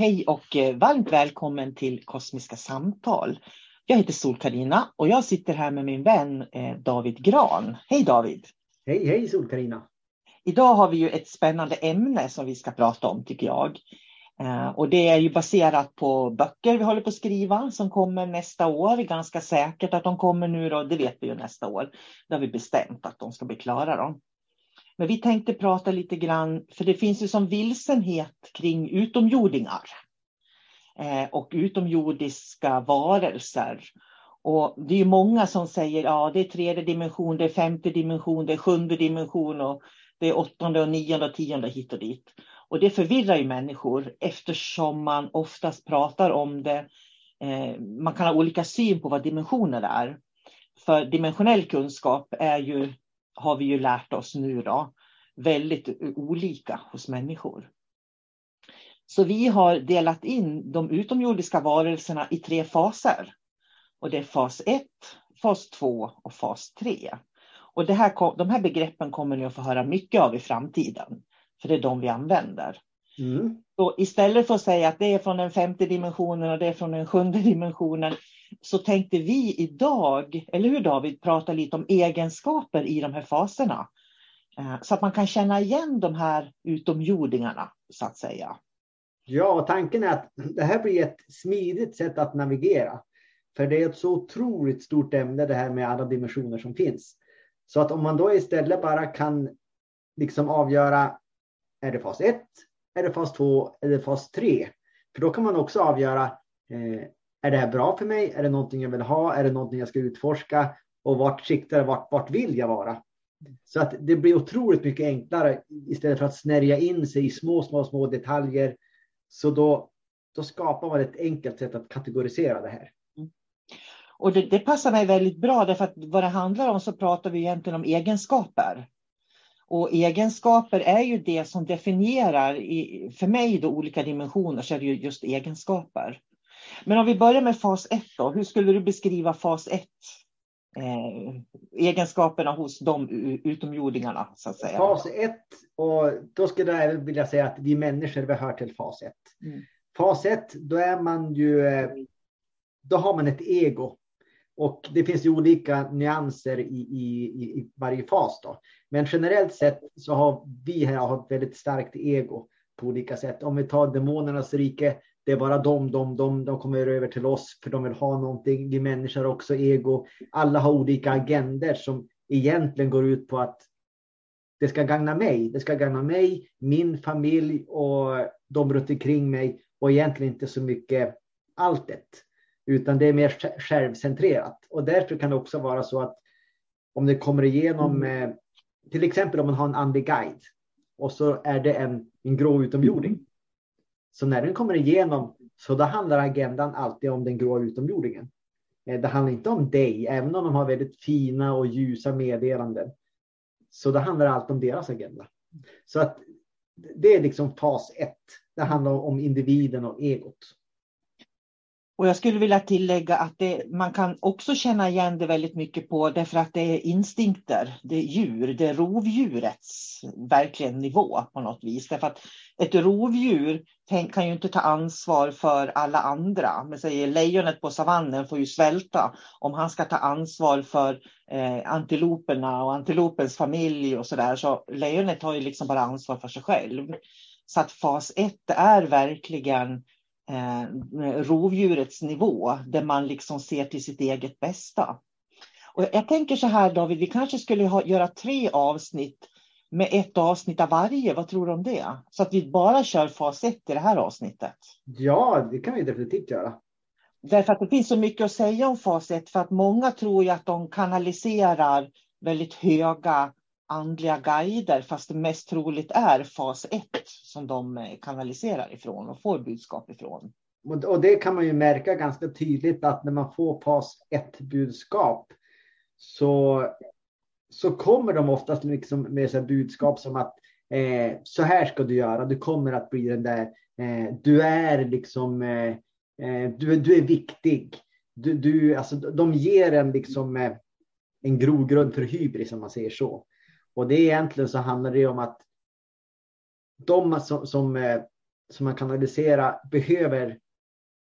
Hej och eh, varmt välkommen till Kosmiska samtal. Jag heter sol karina och jag sitter här med min vän eh, David Gran. Hej David! Hej hej sol karina Idag har vi ju ett spännande ämne som vi ska prata om tycker jag. Eh, och det är ju baserat på böcker vi håller på att skriva som kommer nästa år. Ganska säkert att de kommer nu då, det vet vi ju nästa år. Det har vi bestämt att de ska bli klara då. Men vi tänkte prata lite grann, för det finns ju som vilsenhet kring utomjordingar eh, och utomjordiska varelser. Och det är många som säger ja det är tredje dimension, det är femte dimension, det är sjunde dimension och det är åttonde och nionde och tionde hit och dit. Och det förvirrar ju människor eftersom man oftast pratar om det. Eh, man kan ha olika syn på vad dimensioner är. För dimensionell kunskap är ju har vi ju lärt oss nu då, väldigt olika hos människor. Så vi har delat in de utomjordiska varelserna i tre faser. Och det är fas 1, fas 2 och fas 3. Och det här, de här begreppen kommer ni att få höra mycket av i framtiden. För det är de vi använder. Mm. Så istället för att säga att det är från den femte dimensionen och det är från den sjunde dimensionen så tänkte vi idag, eller hur David, prata lite om egenskaper i de här faserna. Eh, så att man kan känna igen de här utomjordingarna, så att säga. Ja, tanken är att det här blir ett smidigt sätt att navigera. För det är ett så otroligt stort ämne det här med alla dimensioner som finns. Så att om man då istället bara kan liksom avgöra, är det fas 1, är det fas 2 eller fas 3? För då kan man också avgöra, eh, är det här bra för mig? Är det någonting jag vill ha? Är det någonting jag ska utforska? Och vart siktar vart, vart vill jag vara? Så att det blir otroligt mycket enklare istället för att snärja in sig i små, små, små detaljer. Så då, då skapar man ett enkelt sätt att kategorisera det här. Mm. Och det, det, passar mig väldigt bra därför att vad det handlar om så pratar vi egentligen om egenskaper. Och egenskaper är ju det som definierar, i, för mig då olika dimensioner så är det ju just egenskaper. Men om vi börjar med fas 1 då, hur skulle du beskriva fas 1? Eh, egenskaperna hos de utomjordingarna så att säga. Fas 1 och då skulle jag vilja säga att vi människor vi hör till fas 1. Mm. Fas 1, då är man ju, eh, då har man ett ego. Och det finns ju olika nyanser i, i, i varje fas då. Men generellt sett så har vi här ett väldigt starkt ego på olika sätt. Om vi tar demonernas rike, det är bara de, de, de, de kommer över till oss för de vill ha någonting. Vi människor har också ego. Alla har olika agender som egentligen går ut på att det ska gagna mig. Det ska gagna mig, min familj och de runt omkring mig och egentligen inte så mycket alltet. Utan det är mer självcentrerat. Och därför kan det också vara så att om det kommer igenom, mm. till exempel om man har en andlig guide och så är det en, en grå utomjording. Så när den kommer igenom så då handlar agendan alltid om den grå utomjordingen. Eh, det handlar inte om dig, även om de har väldigt fina och ljusa meddelanden. Så det handlar allt om deras agenda. Så att det är liksom fas ett. Det handlar om individen och egot. Och jag skulle vilja tillägga att det, man kan också känna igen det väldigt mycket på därför att det är instinkter, det är djur, det är rovdjurets verkligen nivå på något vis. Därför att ett rovdjur kan ju inte ta ansvar för alla andra. Men säger lejonet på savannen får ju svälta om han ska ta ansvar för eh, antiloperna och antilopens familj och så där. Så lejonet har ju liksom bara ansvar för sig själv. Så att fas ett är verkligen rovdjurets nivå där man liksom ser till sitt eget bästa. Och jag tänker så här David, vi kanske skulle ha, göra tre avsnitt med ett avsnitt av varje. Vad tror du om det? Så att vi bara kör fas 1 i det här avsnittet. Ja, det kan vi definitivt göra. Därför att det finns så mycket att säga om fas 1 för att många tror ju att de kanaliserar väldigt höga andliga guider fast det mest troligt är fas 1 som de eh, kanaliserar ifrån och får budskap ifrån. Och det kan man ju märka ganska tydligt att när man får fas 1 budskap så, så kommer de oftast liksom med så budskap som att eh, så här ska du göra, du kommer att bli den där, eh, du är liksom, eh, eh, du, du är viktig. Du, du, alltså, de ger en liksom eh, en grogrund för hybris om man säger så. Och det är egentligen så handlar det om att de som, som, eh, som man kanaliserar behöver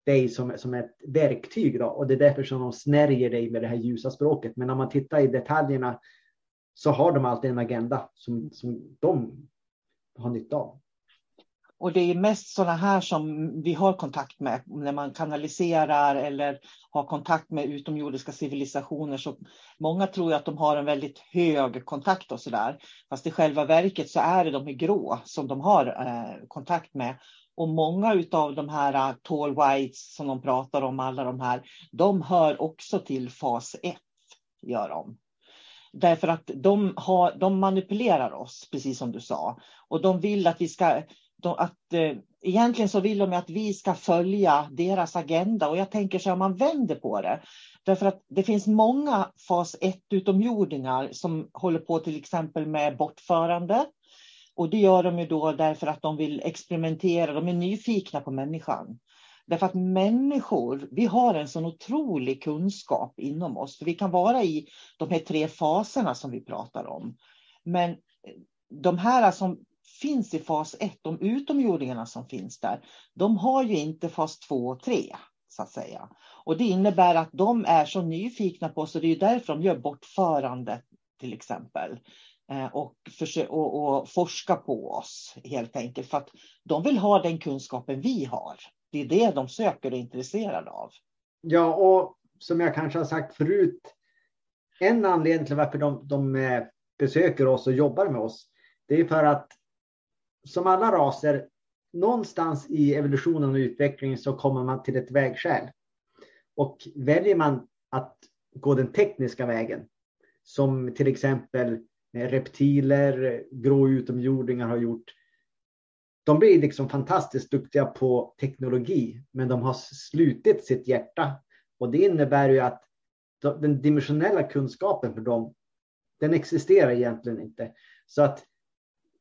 dig som, som ett verktyg. Då. Och det är därför som de snärjer dig med det här ljusa språket. Men om man tittar i detaljerna så har de alltid en agenda som, som de har nytta av. Och det är mest sådana här som vi har kontakt med när man kanaliserar eller har kontakt med utomjordiska civilisationer. Så många tror att de har en väldigt hög kontakt och sådär. Fast i själva verket så är det de i grå som de har eh, kontakt med. Och många av de här uh, tall whites som de pratar om, alla de här, de hör också till fas 1. Gör de. Därför att de, har, de manipulerar oss, precis som du sa. Och de vill att vi ska de, att eh, egentligen så vill de att vi ska följa deras agenda och jag tänker så här, om man vänder på det. Därför att det finns många fas 1 utomjordingar som håller på till exempel med bortförande. Och det gör de ju då därför att de vill experimentera, de är nyfikna på människan. Därför att människor, vi har en sån otrolig kunskap inom oss. För vi kan vara i de här tre faserna som vi pratar om. Men de här som finns i fas 1, de utomjordingarna som finns där, de har ju inte fas 2 och 3 så att säga. Och det innebär att de är så nyfikna på oss och det är därför de gör bortförande till exempel. Eh, och, och, och forska på oss helt enkelt för att de vill ha den kunskapen vi har. Det är det de söker och är intresserade av. Ja, och som jag kanske har sagt förut, en anledning till varför de, de eh, besöker oss och jobbar med oss, det är för att som alla raser, någonstans i evolutionen och utvecklingen så kommer man till ett vägskäl. Och väljer man att gå den tekniska vägen, som till exempel eh, reptiler, grå utomjordingar har gjort. De blir liksom fantastiskt duktiga på teknologi, men de har slutit sitt hjärta. Och det innebär ju att den dimensionella kunskapen för dem, den existerar egentligen inte. Så att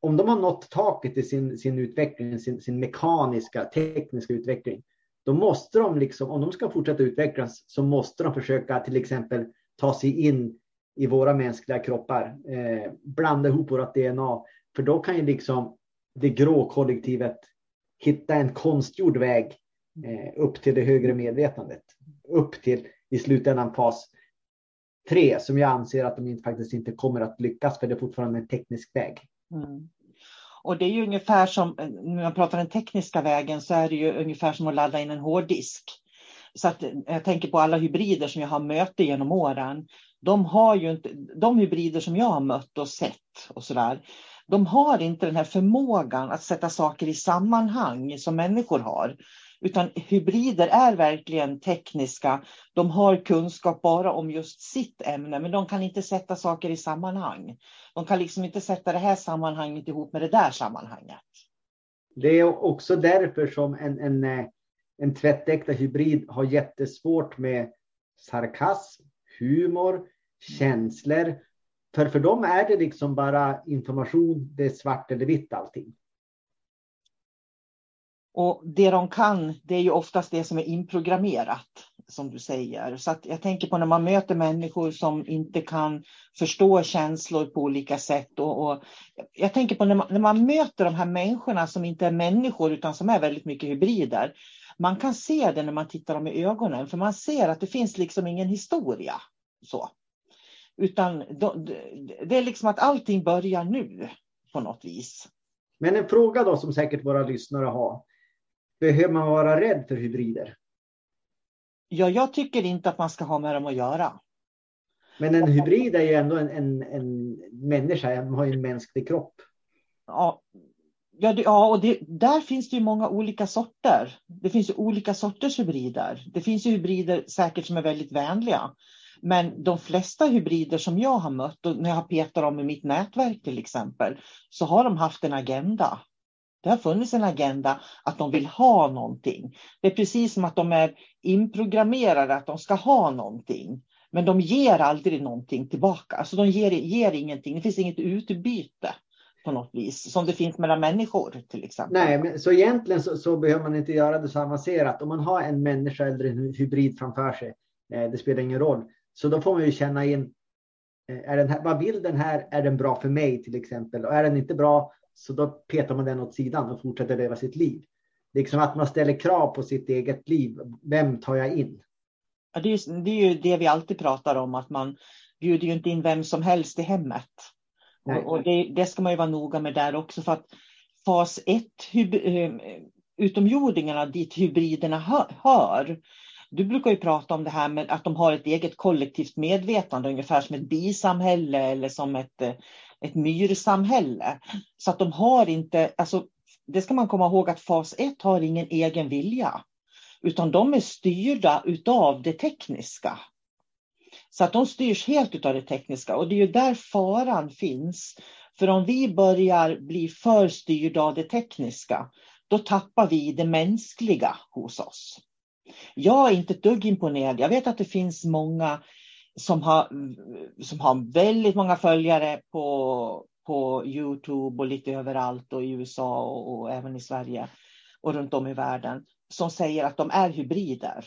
om de har nått taket i sin, sin utveckling, sin, sin mekaniska, tekniska utveckling, då måste de, liksom, om de ska fortsätta utvecklas, så måste de försöka till exempel ta sig in i våra mänskliga kroppar, eh, blanda ihop vårt DNA. För då kan ju liksom det grå kollektivet hitta en konstgjord väg eh, upp till det högre medvetandet. Upp till i slutändan fas tre som jag anser att de inte, faktiskt inte kommer att lyckas för det är fortfarande en teknisk väg. Mm. Och det är ju ungefär som, eh, när man pratar den tekniska vägen, så är det ju ungefär som att ladda in en hårddisk. Så att eh, jag tänker på alla hybrider som jag har mött genom åren. De har ju inte, de hybrider som jag har mött och sett och sådär, de har inte den här förmågan att sätta saker i sammanhang som människor har. Utan hybrider är verkligen tekniska. De har kunskap bara om just sitt ämne, men de kan inte sätta saker i sammanhang. De kan liksom inte sätta det här sammanhanget ihop med det där sammanhanget. Det är också därför som en, en, eh, en tvättäkta hybrid har jättesvårt med sarkasm, humor, känslor. För för dem är det liksom bara information, det är svart eller vitt allting. Och det de kan, det är ju oftast det som är inprogrammerat, som du säger. Så att jag tänker på när man möter människor som inte kan förstå känslor på olika sätt. Och, och jag tänker på när man, när man möter de här människorna som inte är människor utan som är väldigt mycket hybrider. Man kan se det när man tittar dem i ögonen, för man ser att det finns liksom ingen historia. Så. Utan det är liksom att allting börjar nu på något vis. Men en fråga då som säkert våra lyssnare har. Behöver man vara rädd för hybrider? Ja, jag tycker inte att man ska ha med dem att göra. Men en hybrid är ju ändå en, en, en människa, man har ju en mänsklig kropp. Ja, ja, det, ja och det, där finns det ju många olika sorter. Det finns ju olika sorters hybrider. Det finns ju hybrider säkert som är väldigt vänliga. Men de flesta hybrider som jag har mött, och när jag har petat dem i mitt nätverk till exempel, så har de haft en agenda. Det har funnits en agenda att de vill ha någonting. Det är precis som att de är inprogrammerade att de ska ha någonting. Men de ger aldrig någonting tillbaka. Alltså de ger, ger ingenting. Det finns inget utbyte på något vis som det finns mellan människor till exempel. Nej, men så egentligen så, så behöver man inte göra det så avancerat. Om man har en människa eller en hybrid framför sig, eh, det spelar ingen roll. Så då får man ju känna in, eh, är den här, vad vill den här? Är den bra för mig till exempel? Och är den inte bra så då petar man den åt sidan och fortsätter leva sitt liv. Liksom att man ställer krav på sitt eget liv. Vem tar jag in? Ja, det, är, det är ju det vi alltid pratar om, att man bjuder ju inte in vem som helst i hemmet. Nej. Och, det, det, ska man ju vara noga med där också, för att fas 1, eh, utomjordingarna dit hybriderna hör, hör du brukar ju prata om det här med att de har ett eget kollektivt medvetande, ungefär som ett bisamhälle eller som ett, eh, ett myrsamhälle. Så att de har inte, alltså, det ska man komma ihåg att fas 1 har ingen egen vilja. Utan de är styrda utav det tekniska. Så att de styrs helt utav det tekniska och det är ju där faran finns. För om vi börjar bli för styrda av det tekniska, då tappar vi det mänskliga hos oss. Jag är inte ett dugg imponerad. Jag vet att det finns många som har, som har väldigt många följare på, på Youtube och lite överallt och i USA och, och även i Sverige och runt om i världen som säger att de är hybrider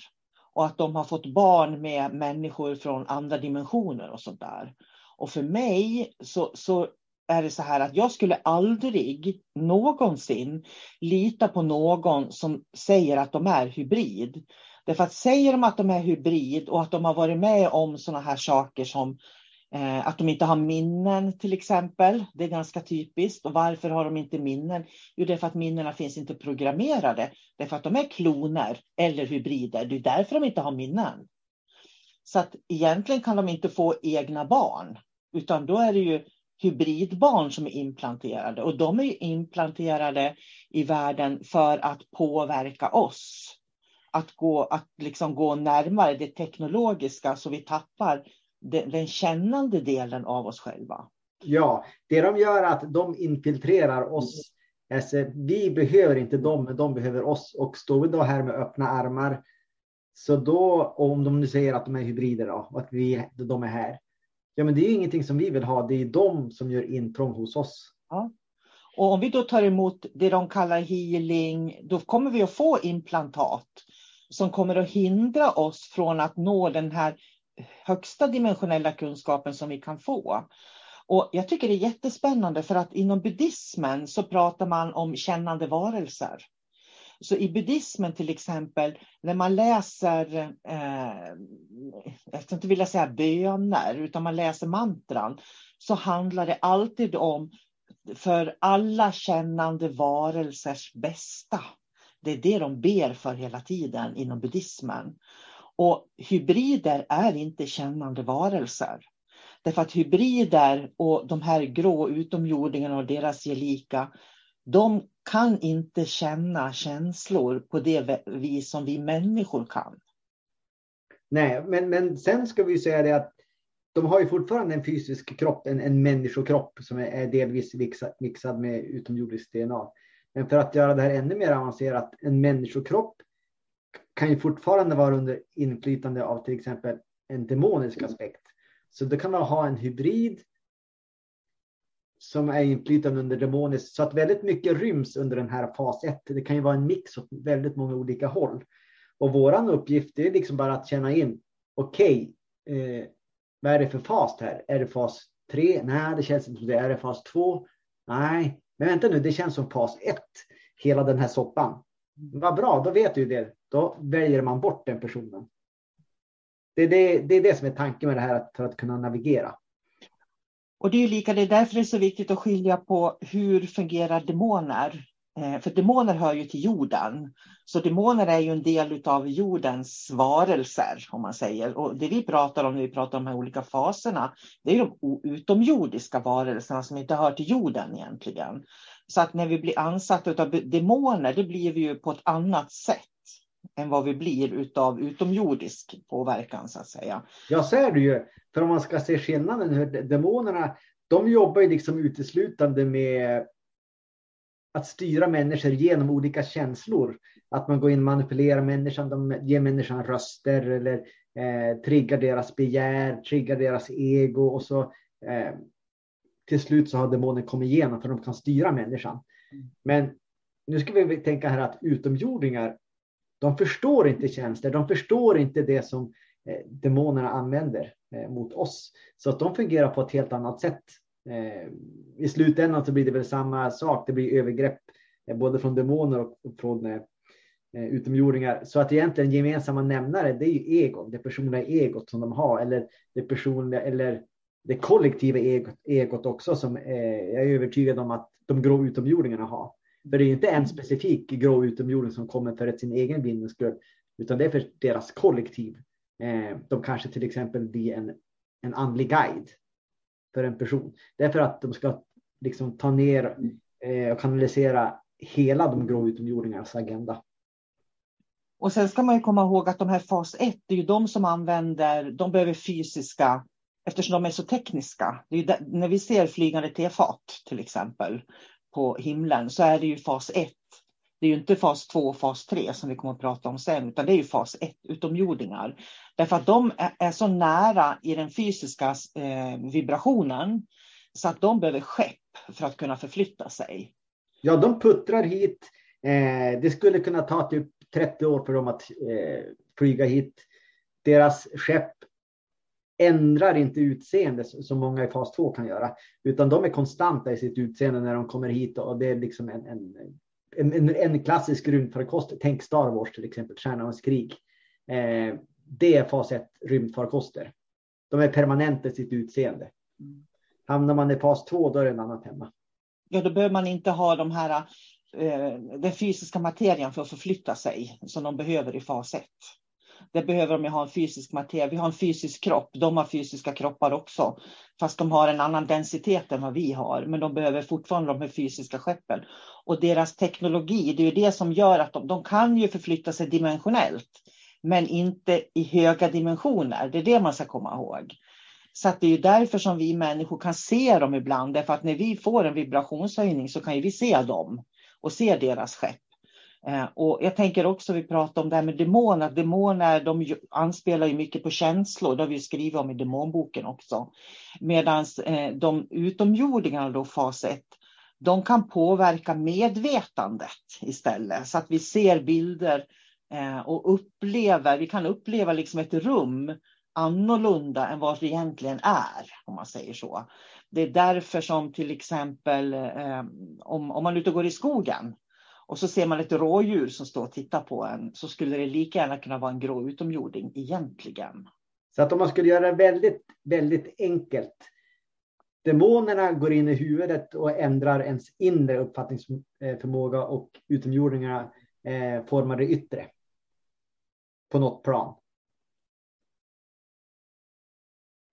och att de har fått barn med människor från andra dimensioner och sånt där. Och för mig så, så är det så här att jag skulle aldrig någonsin lita på någon som säger att de är hybrid. Därför att säger de att de är hybrid och att de har varit med om sådana här saker som eh, att de inte har minnen till exempel. Det är ganska typiskt. Och varför har de inte minnen? Jo, det är för att minnena finns inte programmerade. Det är för att de är kloner eller hybrider. Det är därför de inte har minnen. Så att egentligen kan de inte få egna barn, utan då är det ju hybridbarn som är implanterade och de är implanterade i världen för att påverka oss. Att gå, att liksom gå närmare det teknologiska så vi tappar den, den kännande delen av oss själva. Ja, det de gör är att de infiltrerar oss. Alltså, vi behöver inte dem, men de behöver oss. Och står vi då här med öppna armar, så då, om de nu säger att de är hybrider då, och att vi, de är här, Ja, men det är ingenting som vi vill ha. Det är de som gör intrång hos oss. Ja. Och om vi då tar emot det de kallar healing, då kommer vi att få implantat som kommer att hindra oss från att nå den här högsta dimensionella kunskapen som vi kan få. Och jag tycker det är jättespännande för att inom buddhismen så pratar man om kännande varelser. Så i buddhismen till exempel, när man läser, eh, jag ska inte vilja säga böner, utan man läser mantran, så handlar det alltid om för alla kännande varelsers bästa. Det är det de ber för hela tiden inom buddhismen. Och hybrider är inte kännande varelser. Därför att hybrider och de här grå utomjordingarna och deras gelika, de kan inte känna känslor på det vis som vi människor kan. Nej, men, men sen ska vi säga det att de har ju fortfarande en fysisk kropp, en, en människokropp som är, delvis mixad, mixad med utomjordiskt DNA. Men för att göra det här ännu mer avancerat, en människokropp kan ju fortfarande vara under inflytande av till exempel en demonisk aspekt. Så då kan man ha en hybrid som är inflytande under demoniskt. Så att väldigt mycket ryms under den här fas 1. Det kan ju vara en mix åt väldigt många olika håll. Och våran uppgift är liksom bara att känna in. Okej, okay, eh, vad är det för fas här? Är det fas 3? Nej, det känns inte som det. Är det fas 2? Nej, men vänta nu, det känns som fas ett, Hela den här soppan. Vad bra, då vet du det. Då väljer man bort den personen. Det är det, det, är det som är tanken med det här för att kunna navigera. Och det är ju lika, det är därför det är så viktigt att skilja på hur fungerar demoner? Eh, för demoner hör ju till jorden. Så demoner är ju en del av jordens varelser, om man säger. Och det vi pratar om när vi pratar om de här olika faserna, det är de utomjordiska varelserna som inte hör till jorden egentligen. Så att när vi blir ansatta av demoner, det blir vi ju på ett annat sätt än vad vi blir utav utomjordisk påverkan så att säga. Ja, så är det ju. För om man ska se skillnaden, hur demonerna, de jobbar ju liksom uteslutande med att styra människor genom olika känslor. Att man går in och manipulerar människan, de ger människan röster eller eh, triggar deras begär, triggar deras ego och så eh, till slut så har demonen kommit igenom för de kan styra människan. Men nu ska vi tänka här att utomjordingar, de förstår inte känslor. de förstår inte det som eh, demonerna använder eh, mot oss. Så att de fungerar på ett helt annat sätt. Eh, I slutändan så blir det väl samma sak, det blir övergrepp eh, både från demoner och från eh, eh, utomjordingar. Så att egentligen gemensamma nämnare, det är ju ego, det personliga egot som de har, eller det personliga, eller det kollektiva egot, egot också som jag är övertygad om att de grå utomjordingarna har. För det är inte en specifik grå utomjording som kommer för sin egen vinnings skull, utan det är för deras kollektiv. Eh, de kanske till exempel blir en, en andlig guide för en person. Det är för att de ska liksom ta ner eh, och kanalisera hela de grå utomjordingarnas agenda. Och sen ska man ju komma ihåg att de här fas 1, det är ju de som använder, de behöver fysiska, eftersom de är så tekniska. Det är där, när vi ser flygande tefat till exempel, på himlen så är det ju fas 1. Det är ju inte fas 2 och fas 3 som vi kommer att prata om sen, utan det är ju fas 1, utomjordingar. Därför att de är så nära i den fysiska eh, vibrationen så att de behöver skepp för att kunna förflytta sig. Ja, de puttrar hit. Eh, det skulle kunna ta typ 30 år för dem att eh, flyga hit. Deras skepp ändrar inte utseende som många i fas 2 kan göra, utan de är konstanta i sitt utseende när de kommer hit och det är liksom en, en, en, en klassisk rymdfarkost. Tänk Star Wars till exempel, Stjärnornas krig. Eh, det är fas 1 rymdfarkoster. De är permanenta i sitt utseende. Hamnar man i fas 2 då är det en annan femma. Ja, då behöver man inte ha de här eh, den fysiska materien för att förflytta sig som de behöver i fas 1. Det behöver de ju ha en fysisk materia. Vi har en fysisk kropp. De har fysiska kroppar också. Fast de har en annan densitet än vad vi har. Men de behöver fortfarande de här fysiska skeppen. Och deras teknologi, det är ju det som gör att de, de kan ju förflytta sig dimensionellt. Men inte i höga dimensioner. Det är det man ska komma ihåg. Så det är ju därför som vi människor kan se dem ibland. Därför att när vi får en vibrationshöjning så kan ju vi se dem och se deras skepp. Eh, och jag tänker också, vi pratar om det här med demoner. Demoner de anspelar ju mycket på känslor, det har vi skrivit om i demonboken också. Medan eh, de utomjordingarna, då fas 1, de kan påverka medvetandet istället. Så att vi ser bilder eh, och upplever, vi kan uppleva liksom ett rum annorlunda än vad det egentligen är, om man säger så. Det är därför som till exempel om, om man är ute och går i skogen och så ser man ett rådjur som står och tittar på en så skulle det lika gärna kunna vara en grå utomjording egentligen. Så att om man skulle göra det väldigt, väldigt enkelt. Demonerna går in i huvudet och ändrar ens inre uppfattningsförmåga och utomjordingarna eh, formar det yttre. På något plan.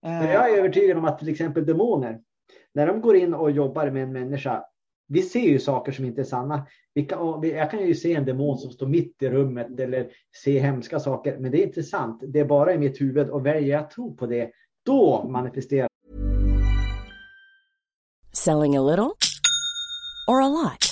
För jag är övertygad om att till exempel demoner, när de går in och jobbar med en människa, vi ser ju saker som inte är sanna. Kan, jag kan ju se en demon som står mitt i rummet eller se hemska saker, men det är inte sant. Det är bara i mitt huvud och väljer jag att tro på det, då manifesterar Selling a little or a lot?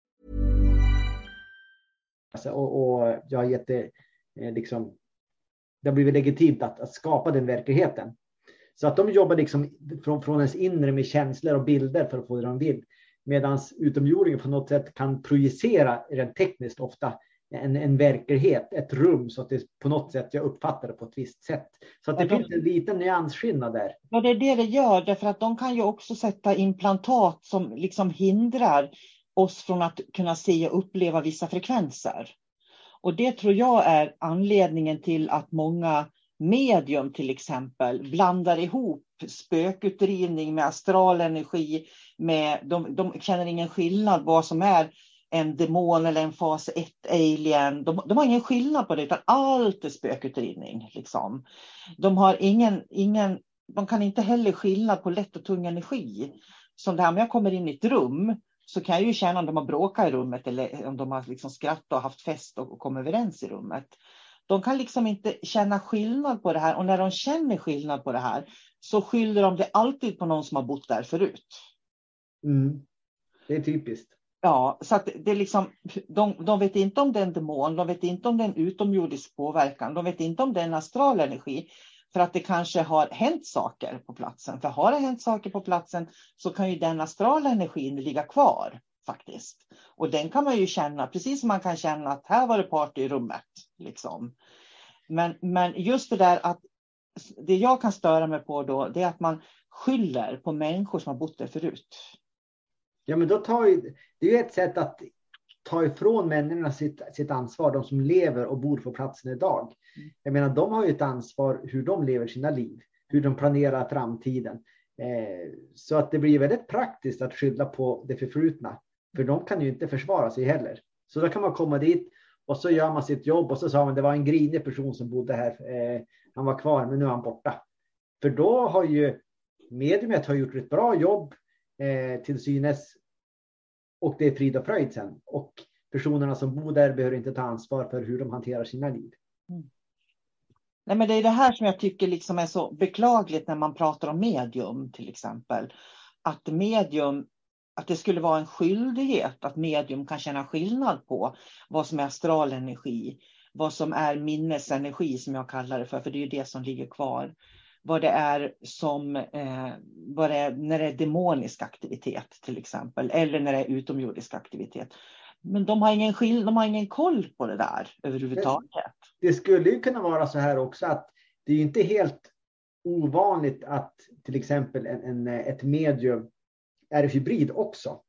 Alltså, och, och jag har gett det eh, liksom. Det har blivit legitimt att, att skapa den verkligheten. Så att de jobbar liksom från, från ens inre med känslor och bilder för att få det de vill. Medan utomjordingen på något sätt kan projicera rent tekniskt ofta en, en verklighet, ett rum så att det på något sätt jag uppfattar det på ett visst sätt. Så att det ja, finns en liten nyansskillnad där. Ja, det är det det gör, därför att de kan ju också sätta implantat som liksom hindrar oss från att kunna se och uppleva vissa frekvenser. Och det tror jag är anledningen till att många medium till exempel blandar ihop spökutdrivning med astral energi. Med, de, de känner ingen skillnad vad som är en demon eller en fas 1 alien. De, de, har ingen skillnad på det utan allt är spökutdrivning. Liksom. De har ingen, ingen, de kan inte heller skillnad på lätt och tung energi. Som det här om jag kommer in i ett rum så kan jag ju känna om de har bråkat i rummet eller om de har liksom skrattat och haft fest och, kommit överens i rummet. De kan liksom inte känna skillnad på det här och när de känner skillnad på det här så skyller de det alltid på någon som har bott där förut. Mm. Det är typiskt. Ja, så att det är liksom, de, de vet inte om det är en demon, de vet inte om det är en utomjordisk påverkan, de vet inte om det är en astral energi. För att det kanske har hänt saker på platsen. För har det hänt saker på platsen så kan ju den astrala energin ligga kvar faktiskt. Och den kan man ju känna, precis som man kan känna att här var det party i rummet. Liksom. Men, men just det där att det jag kan störa mig på då, det är att man skyller på människor som har bott där förut. Ja, men då tar ju, det är ju ett sätt att ta ifrån människorna sitt, sitt ansvar, de som lever och bor på platsen idag. Jag menar, de har ju ett ansvar hur de lever sina liv, hur de planerar framtiden. Eh, så att det blir väldigt praktiskt att skylla på det förflutna, för de kan ju inte försvara sig heller. Så då kan man komma dit och så gör man sitt jobb och så sa man det var en grinig person som bodde här. Eh, han var kvar, men nu är han borta. För då har ju mediumet har gjort ett bra jobb eh, till synes och det är frid och fröjd sen. Och personerna som bor där behöver inte ta ansvar för hur de hanterar sina liv. Mm. Nej, men det är det här som jag tycker liksom är så beklagligt när man pratar om medium till exempel. Att medium att det skulle vara en skyldighet att medium kan känna skillnad på vad som är astral energi, vad som är minnesenergi som jag kallar det för, för det är ju det som ligger kvar. Vad det är som, eh, vad det är, när det är demonisk aktivitet till exempel, eller när det är utomjordisk aktivitet. Men de har ingen, skill de har ingen koll på det där överhuvudtaget. Det, det skulle ju kunna vara så här också att det är inte helt ovanligt att till exempel en, en, ett medium är hybrid också.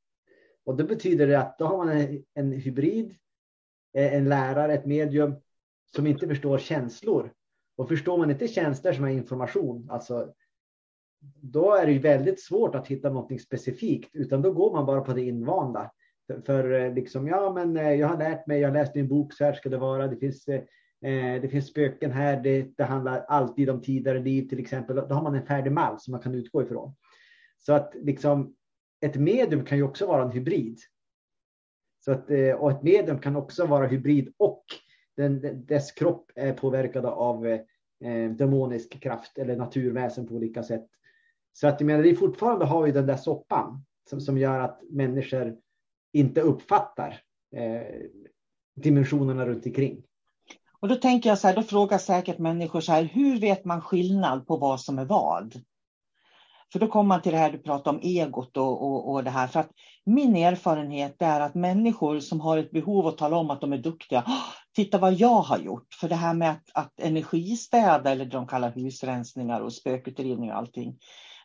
Och det betyder det att då har man en, en hybrid, eh, en lärare, ett medium som inte förstår känslor. Och förstår man inte tjänster som är information, alltså, då är det ju väldigt svårt att hitta något specifikt, utan då går man bara på det invanda. För, för eh, liksom, ja, men eh, jag har lärt mig, jag har läst en bok, så här ska det vara. Det finns, eh, eh, det finns spöken här, det, det handlar alltid om tidigare liv till exempel. Då har man en färdig mall som man kan utgå ifrån. Så att liksom, ett medium kan ju också vara en hybrid. Så att, och ett medium kan också vara hybrid och den, dess kropp är påverkad av eh, demonisk kraft eller naturväsen på olika sätt. Så att jag menar, det fortfarande har vi den där soppan som, som gör att människor inte uppfattar eh, dimensionerna runt omkring. Och då tänker jag så här, då frågar säkert människor så här, hur vet man skillnad på vad som är vad? För då kommer man till det här du pratar om egot och, och, och det här. För att min erfarenhet är att människor som har ett behov att tala om att de är duktiga, titta vad jag har gjort. För det här med att, att energistäda eller det de kallar husrensningar och spökutredning och allting.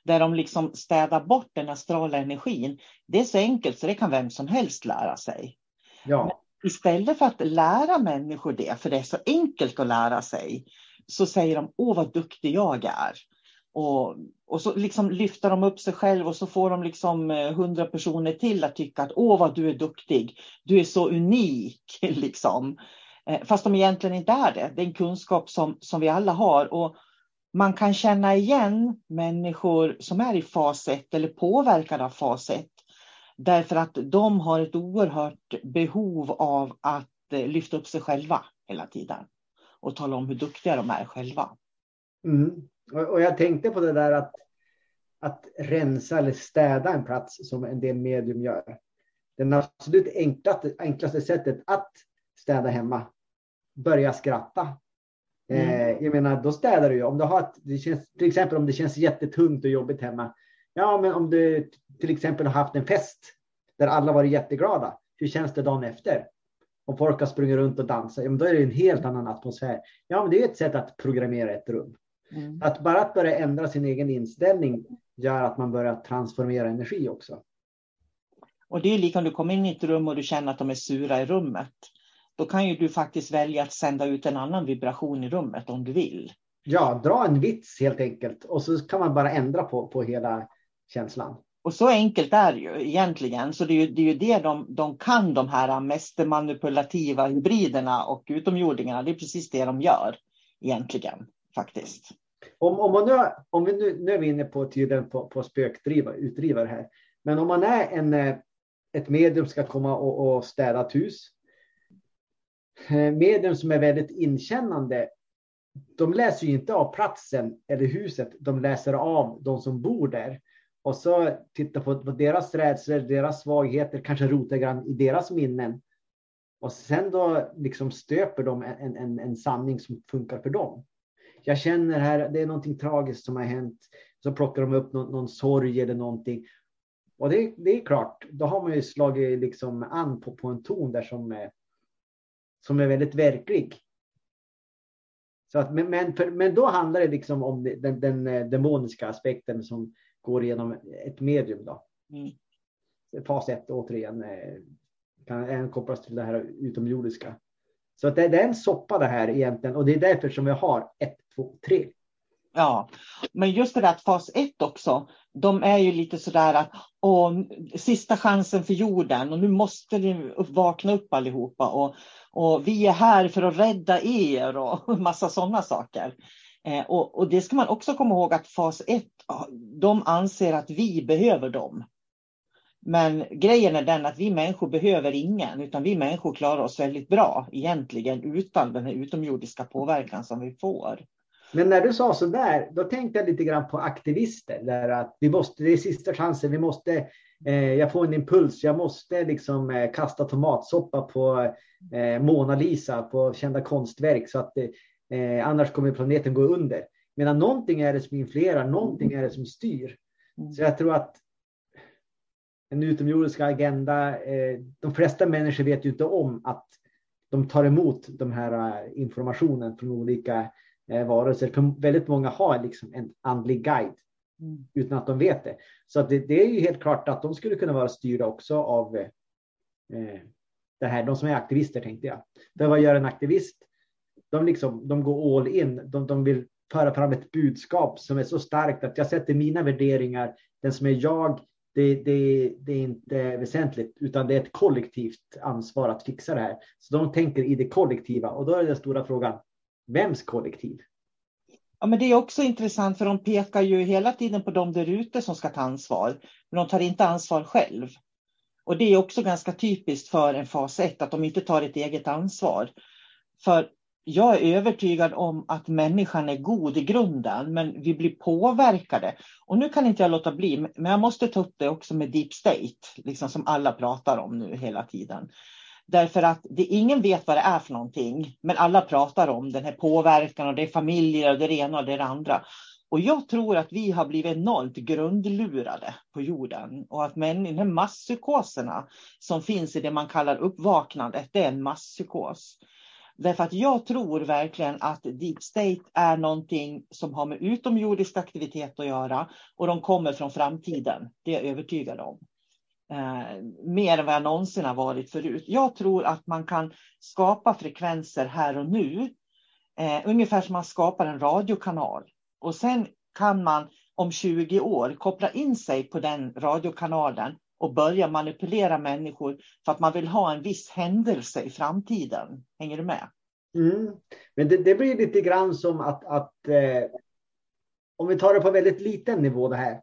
Där de liksom städar bort den astrala energin. Det är så enkelt så det kan vem som helst lära sig. Ja. Men istället för att lära människor det, för det är så enkelt att lära sig, så säger de åh vad duktig jag är. Och, och så liksom lyfter de upp sig själv och så får de liksom eh, hundra personer till att tycka att åh vad du är duktig, du är så unik. Liksom. Eh, fast de egentligen inte är det. Det är en kunskap som, som vi alla har. Och man kan känna igen människor som är i fas 1 eller påverkade av fas 1. Därför att de har ett oerhört behov av att eh, lyfta upp sig själva hela tiden. Och tala om hur duktiga de är själva. Mm. Och, jag tänkte på det där att, att rensa eller städa en plats som en del medium gör. Det absolut enklaste, enklaste sättet att städa hemma, börja skratta. Mm. Eh, jag menar, då städar du ju. Om du har ett, det känns, till exempel om det känns jättetungt och jobbigt hemma. Ja, men om du till exempel har haft en fest där alla varit jätteglada. Hur känns det dagen efter? Om folk har sprungit runt och dansat, ja, men då är det en helt annan atmosfär. Ja, men det är ett sätt att programmera ett rum. Mm. Att bara att börja ändra sin egen inställning gör att man börjar transformera energi också. Och det är lika om du kommer in i ett rum och du känner att de är sura i rummet. Då kan ju du faktiskt välja att sända ut en annan vibration i rummet om du vill. Ja, dra en vits helt enkelt och så kan man bara ändra på, på hela känslan. Och så enkelt är det ju egentligen. Så det är ju det, är ju det de, de kan, de här mest manipulativa hybriderna och utomjordingarna. Det är precis det de gör egentligen faktiskt. Om, om, man nu, om vi nu, nu är vi inne på tydligen på, på spökutdrivare här. Men om man är en, eh, ett medium ska komma och, och städa ett hus. Eh, medium som är väldigt inkännande. De läser ju inte av platsen eller huset. De läser av de som bor där. Och så tittar på, på deras rädslor, deras svagheter, kanske rotar grann i deras minnen. Och sen då liksom stöper de en, en, en sanning som funkar för dem jag känner här, det är någonting tragiskt som har hänt. Så plockar de upp någon, någon sorg eller någonting. Och det, det, är klart, då har man ju slagit liksom an på, på en ton där som är, som är väldigt verklig. Så att, men, men, för, men då handlar det liksom om den, den, eh, demoniska aspekten som går igenom ett medium. Då. Mm. Fas 1 återigen, eh, kan även kopplas till det här utomjordiska. Så att det, det är en soppa det här egentligen och det är därför som vi har ett, två, tre. Ja, men just det där att fas 1 också, de är ju lite sådär att åh, sista chansen för jorden och nu måste ni vakna upp allihopa och, och vi är här för att rädda er och massa sådana saker. Eh, och, och, det ska man också komma ihåg att fas 1, de anser att vi behöver dem. Men grejen är den att vi människor behöver ingen, utan vi människor klarar oss väldigt bra egentligen utan den här utomjordiska påverkan som vi får. Men när du sa så där, då tänkte jag lite grann på aktivister. Där att vi måste, det är sista chansen, vi måste, eh, jag får en impuls, jag måste liksom eh, kasta tomatsoppa på eh, Mona Lisa, på kända konstverk, så att eh, annars kommer planeten gå under. Medan någonting är det som influerar, någonting är det som styr. Så jag tror att en utomjordisk agenda, eh, de flesta människor vet ju inte om att de tar emot de här eh, informationen från olika eh, varelser. För väldigt många har liksom en andlig guide mm. utan att de vet det. Så det, det, är ju helt klart att de skulle kunna vara styrda också av eh, det här, de som är aktivister tänkte jag. För vad gör en aktivist? De, liksom, de går all in, de, de vill föra fram ett budskap som är så starkt att jag sätter mina värderingar, den som är jag, det, det, det, är inte väsentligt, utan det är ett kollektivt ansvar att fixa det här. Så de tänker i det kollektiva och då är den stora frågan, vems kollektiv? Ja, men det är också intressant för de pekar ju hela tiden på de där ute som ska ta ansvar, men de tar inte ansvar själv. Och det är också ganska typiskt för en fas 1 att de inte tar ett eget ansvar. För jag är övertygad om att människan är god i grunden, men vi blir påverkade. Och nu kan inte jag låta bli, men jag måste ta upp det också med deep state, liksom som alla pratar om nu hela tiden. Därför att det, ingen vet vad det är för någonting, men alla pratar om den här påverkan och det är familjer och det ena och det andra. Och jag tror att vi har blivit enormt grundlurade på jorden och att men, de här masspsykoserna som finns i det man kallar uppvaknandet, det är en masspsykos. Därför att jag tror verkligen att deep state är någonting som har med utomjordisk aktivitet att göra och de kommer från framtiden. Det är jag övertygad om. Eh, mer än vad jag någonsin har varit förut. Jag tror att man kan skapa frekvenser här och nu. Eh, ungefär som man skapar en radiokanal. Och sen kan man om 20 år koppla in sig på den radiokanalen och börja manipulera människor för att man vill ha en viss händelse i framtiden. Hänger du med? Mm. Men det, det, blir lite grann som att, att eh, om vi tar det på väldigt liten nivå det här.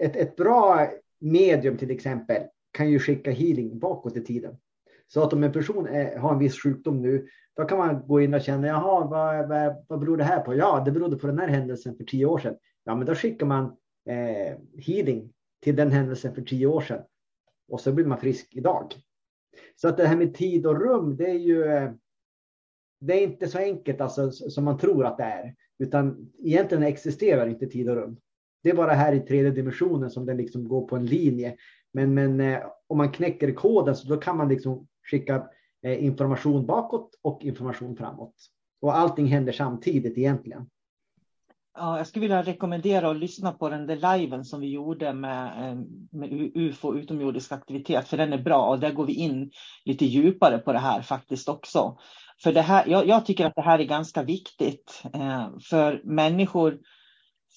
Ett, ett bra medium till exempel kan ju skicka healing bakåt i tiden. Så att om en person är, har en viss sjukdom nu, då kan man gå in och känna, jaha, vad, vad, vad beror det här på? Ja, det berodde på den här händelsen för tio år sedan. Ja, men då skickar man eh, healing till den händelsen för tio år sedan. Och så blir man frisk idag. Så att det här med tid och rum, det är ju eh, det är inte så enkelt alltså, som man tror att det är. Utan egentligen existerar inte tid och rum. Det är bara här i tredje dimensionen som den liksom går på en linje. Men, men eh, om man knäcker koden så då kan man liksom skicka eh, information bakåt och information framåt. Och allting händer samtidigt egentligen. Ja, jag skulle vilja rekommendera att lyssna på den där liven som vi gjorde med, eh, med UFO, utomjordisk aktivitet, för den är bra och där går vi in lite djupare på det här faktiskt också. För det här, jag, jag tycker att det här är ganska viktigt, eh, för människor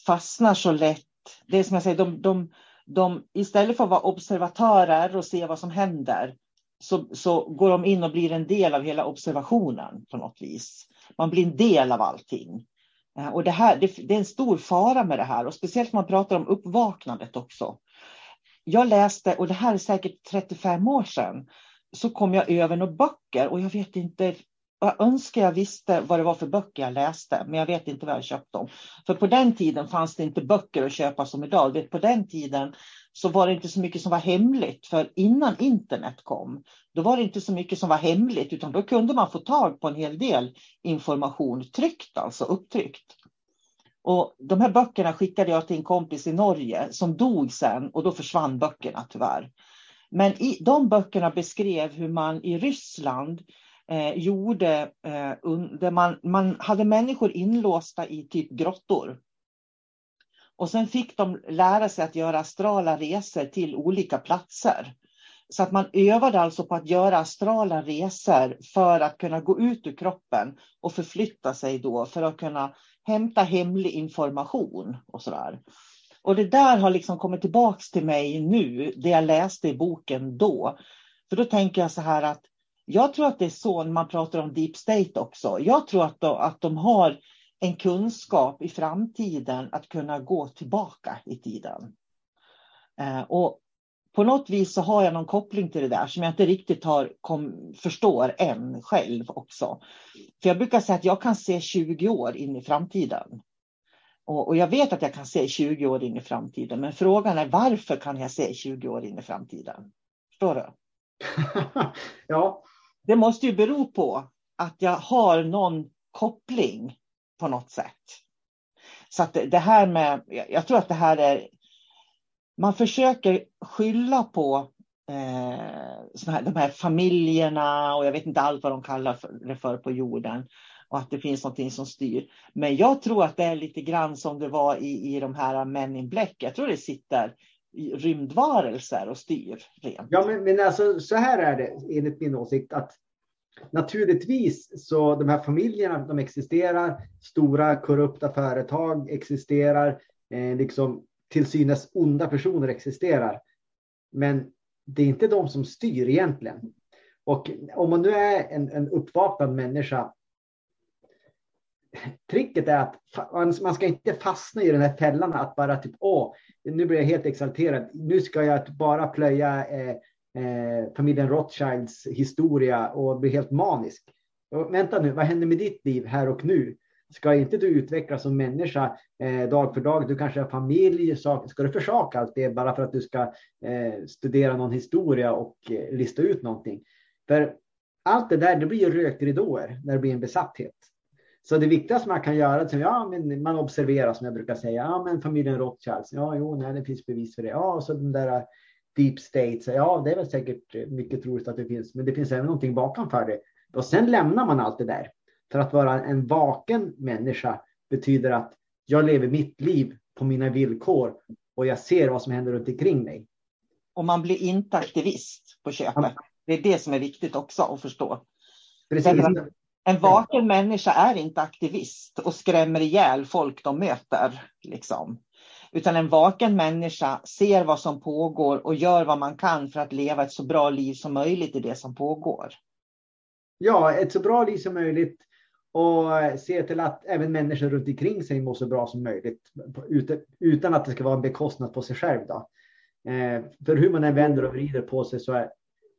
fastnar så lätt. Det är som jag säger, de, de, de, istället för att vara observatörer och se vad som händer, så, så går de in och blir en del av hela observationen på något vis. Man blir en del av allting. Eh, och det, här, det, det, är en stor fara med det här och speciellt när man pratar om uppvaknandet också. Jag läste, och det här är säkert 35 år sedan, så kom jag över några böcker och jag vet inte, jag önskar jag visste vad det var för böcker jag läste, men jag vet inte var jag köpt dem. För på den tiden fanns det inte böcker att köpa som idag. På den tiden så var det inte så mycket som var hemligt, för innan internet kom, då var det inte så mycket som var hemligt, utan då kunde man få tag på en hel del information tryckt, alltså upptryckt. Och de här böckerna skickade jag till en kompis i Norge som dog sen och då försvann böckerna tyvärr. Men i, de böckerna beskrev hur man i Ryssland eh, gjorde, eh, under, man, man hade människor inlåsta i typ grottor. Och sen fick de lära sig att göra astrala resor till olika platser. så att man övade alltså på att göra astrala resor för att kunna gå ut ur kroppen och förflytta sig då för att kunna hämta hemlig information och sådär. Och det där har liksom kommit tillbaks till mig nu, det jag läste i boken då. För då tänker jag så här att jag tror att det är så när man pratar om deep state också. Jag tror att de, att de har en kunskap i framtiden att kunna gå tillbaka i tiden. Eh, och på något vis så har jag någon koppling till det där som jag inte riktigt har kom, förstår än själv också. För jag brukar säga att jag kan se 20 år in i framtiden. Och, och, jag vet att jag kan se 20 år in i framtiden, men frågan är varför kan jag se 20 år in i framtiden? Förstår du? ja. Det måste ju bero på att jag har någon koppling på något sätt. Så att det här med, jag tror att det här är, man försöker skylla på eh, här, de här familjerna och jag vet inte allt vad de kallar det för på jorden och att det finns någonting som styr. Men jag tror att det är lite grann som det var i, i de här Men in Black. Jag tror det sitter rymdvarelser och styr. Rent. Ja, men, men alltså så här är det enligt min åsikt att naturligtvis så de här familjerna, de existerar. Stora korrupta företag existerar. Eh, liksom till synes onda personer existerar. Men det är inte de som styr egentligen. Och om man nu är en, en uppvaknad människa tricket är att man ska inte fastna i den här fällan att bara typ åh, nu blir jag helt exalterad. Nu ska jag typ bara plöja eh, eh, familjen Rothschilds historia och bli helt manisk. Och vänta nu, vad händer med ditt liv här och nu? Ska inte du utvecklas som människa eh, dag för dag? Du kanske har familj. Ska du försaka allt det bara för att du ska eh, studera någon historia och eh, lista ut någonting? För allt det där, det blir ju rökridåer när det blir en besatthet. Så det viktigaste man kan göra, är ja, men man observerar som jag brukar säga, ja men familjen Rothschilds, ja jo, nej, det finns bevis för det. Ja, så den där deep states, ja det är väl säkert mycket troligt att det finns, men det finns även någonting bakom för det. Och sen lämnar man allt det där. För att vara en vaken människa betyder att jag lever mitt liv på mina villkor och jag ser vad som händer runt omkring mig. Och man blir inte aktivist på köpet. Det är det som är viktigt också att förstå. Precis. En vaken människa är inte aktivist och skrämmer ihjäl folk de möter. Liksom. Utan en vaken människa ser vad som pågår och gör vad man kan för att leva ett så bra liv som möjligt i det som pågår. Ja, ett så bra liv som möjligt och se till att även människor runt omkring sig mår så bra som möjligt utan att det ska vara en bekostnad på sig själv. Då. Eh, för hur man än vänder och vrider på sig så är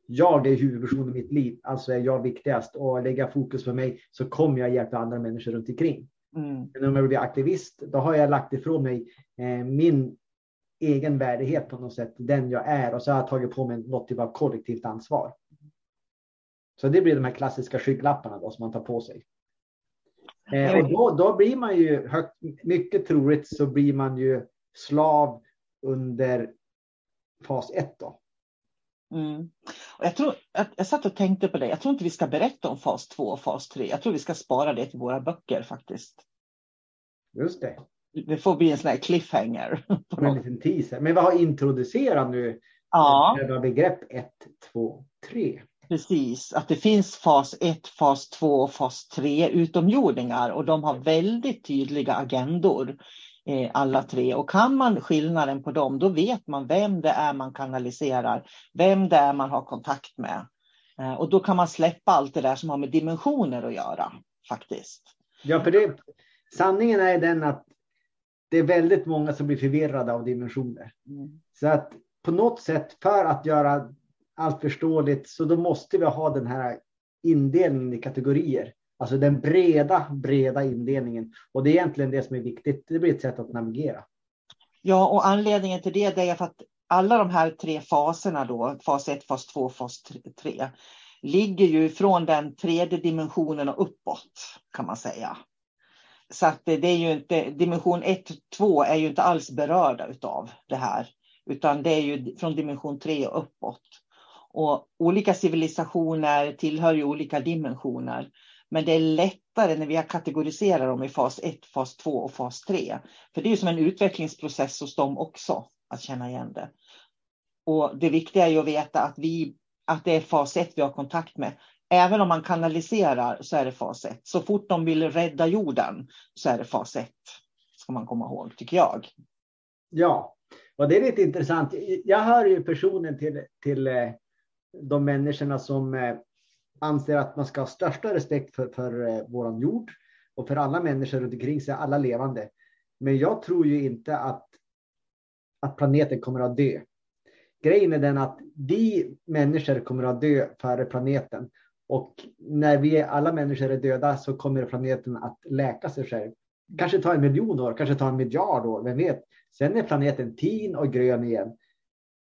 jag är huvudperson i mitt liv, alltså är jag viktigast och lägga fokus på mig så kommer jag hjälpa andra människor runt omkring. Mm. Men om jag blir aktivist, då har jag lagt ifrån mig eh, min egen värdighet på något sätt, den jag är och så har jag tagit på mig något typ av kollektivt ansvar. Så det blir de här klassiska skygglapparna då, som man tar på sig. Eh, och då, då blir man ju, högt, mycket troligt så blir man ju slav under fas 1 då. Mm. Och jag, tror, jag, jag satt och tänkte på det. Jag tror inte vi ska berätta om fas 2 och fas 3. Jag tror vi ska spara det till våra böcker faktiskt. Just det. Det får bli en sån här cliffhanger. En liten teaser. Men vad har introducerat nu ja. begrepp 1, 2, 3? Precis, att det finns fas 1, fas 2 och fas 3 utomjordingar och de har väldigt tydliga agendor alla tre. Och kan man skillnaden på dem, då vet man vem det är man kanaliserar, vem det är man har kontakt med. Eh, och då kan man släppa allt det där som har med dimensioner att göra faktiskt. Ja, för det, sanningen är den att det är väldigt många som blir förvirrade av dimensioner. Mm. Så att på något sätt för att göra allt förståeligt så då måste vi ha den här indelningen i kategorier. Alltså den breda, breda indelningen. Och det är egentligen det som är viktigt. Det blir ett sätt att navigera. Ja, och anledningen till det är för att alla de här tre faserna då, fas 1, fas 2, fas 3, ligger ju från den tredje dimensionen och uppåt kan man säga. Så att det är ju inte, dimension 1, 2 är ju inte alls berörda utav det här, utan det är ju från dimension 3 och uppåt. Och olika civilisationer tillhör ju olika dimensioner. Men det är lättare när vi har kategoriserat dem i fas 1, fas 2 och fas 3. För det är ju som en utvecklingsprocess hos dem också att känna igen det. Och det viktiga är ju att veta att, vi, att det är fas 1 vi har kontakt med. Även om man kanaliserar så är det fas 1. Så fort de vill rädda jorden så är det fas 1. Ska man komma ihåg, tycker jag. Ja, och det är lite intressant. Jag hör ju personen till, till eh, de människorna som eh, anser att man ska ha största respekt för, för eh, våran jord och för alla människor runt omkring sig, alla levande. Men jag tror ju inte att, att planeten kommer att dö. Grejen är den att vi människor kommer att dö före planeten. Och när vi alla människor är döda så kommer planeten att läka sig själv. Kanske ta en miljon år, kanske ta en miljard år, vem vet. Sen är planeten tin och grön igen.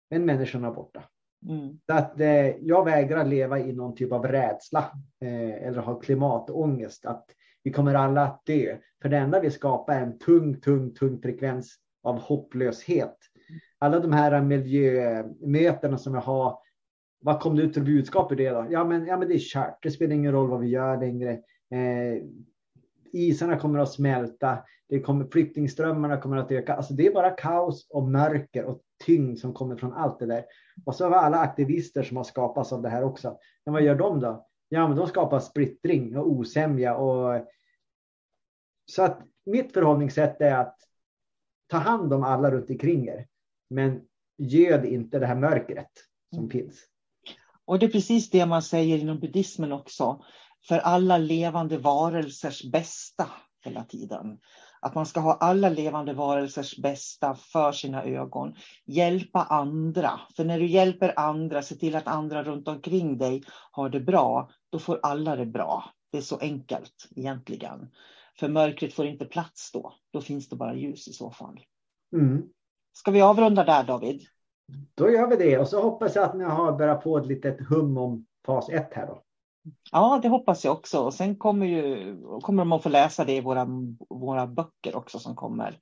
Men människorna är borta. Mm. Så att, eh, jag vägrar leva i någon typ av rädsla eh, eller ha klimatångest. Att vi kommer alla att dö. För det enda vi skapar är en tung, tung, tung frekvens av hopplöshet. Alla de här miljömötena som jag har. Vad kom det ut för budskap i det då? Ja, men, ja, men det är kört. Det spelar ingen roll vad vi gör längre. Eh, isarna kommer att smälta. Det kommer, flyktingströmmarna kommer att öka. Alltså det är bara kaos och mörker och tyngd som kommer från allt det där. Och så har vi alla aktivister som har skapats av det här också. Men vad gör de då? Ja, men de skapar splittring och osämja. Och... Så att mitt förhållningssätt är att ta hand om alla runt omkring er. Men göd inte det här mörkret som mm. finns. Och det är precis det man säger inom buddhismen också. För alla levande varelsers bästa hela tiden. Att man ska ha alla levande varelsers bästa för sina ögon. Hjälpa andra. För när du hjälper andra, se till att andra runt omkring dig har det bra, då får alla det bra. Det är så enkelt egentligen. För mörkret får inte plats då. Då finns det bara ljus i så fall. Mm. Ska vi avrunda där David? Då gör vi det och så hoppas jag att ni har börjat få ett litet hum om fas 1 här då. Ja, det hoppas jag också. Och sen kommer, ju, kommer de att få läsa det i våra, våra böcker också som kommer.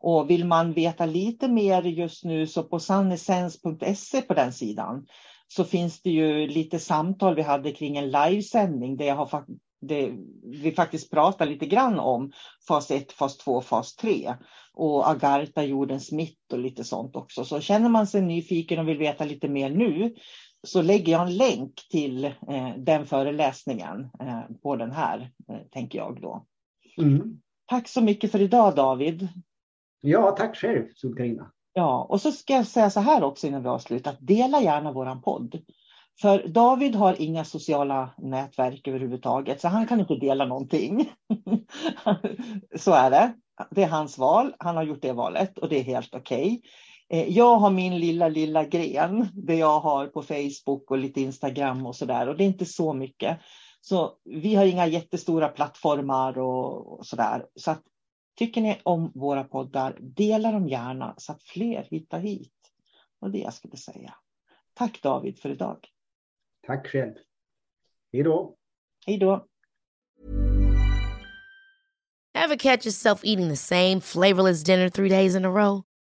Och vill man veta lite mer just nu så på sannessens.se på den sidan så finns det ju lite samtal vi hade kring en livesändning där jag har det, vi faktiskt pratar lite grann om fas 1, fas 2, fas 3 och Agartha, jordens mitt och lite sånt också. Så känner man sig nyfiken och vill veta lite mer nu så lägger jag en länk till eh, den föreläsningen eh, på den här, eh, tänker jag då. Mm. Tack så mycket för idag David. Ja, tack själv Sol-Carina. Ja, och så ska jag säga så här också innan vi avslutar, dela gärna våran podd. För David har inga sociala nätverk överhuvudtaget, så han kan inte dela någonting. så är det. Det är hans val. Han har gjort det valet och det är helt okej. Okay. Eh, jag har min lilla, lilla gren, det jag har på Facebook och lite Instagram och så där. Och det är inte så mycket. Så vi har inga jättestora plattformar och, så där. Så att, tycker ni om våra poddar, dela dem gärna så att fler hittar hit. Och det jag skulle säga. Tack David för idag. Tack själv. Hej då. Hej då. Have catch yourself eating the same flavorless dinner three days in a row?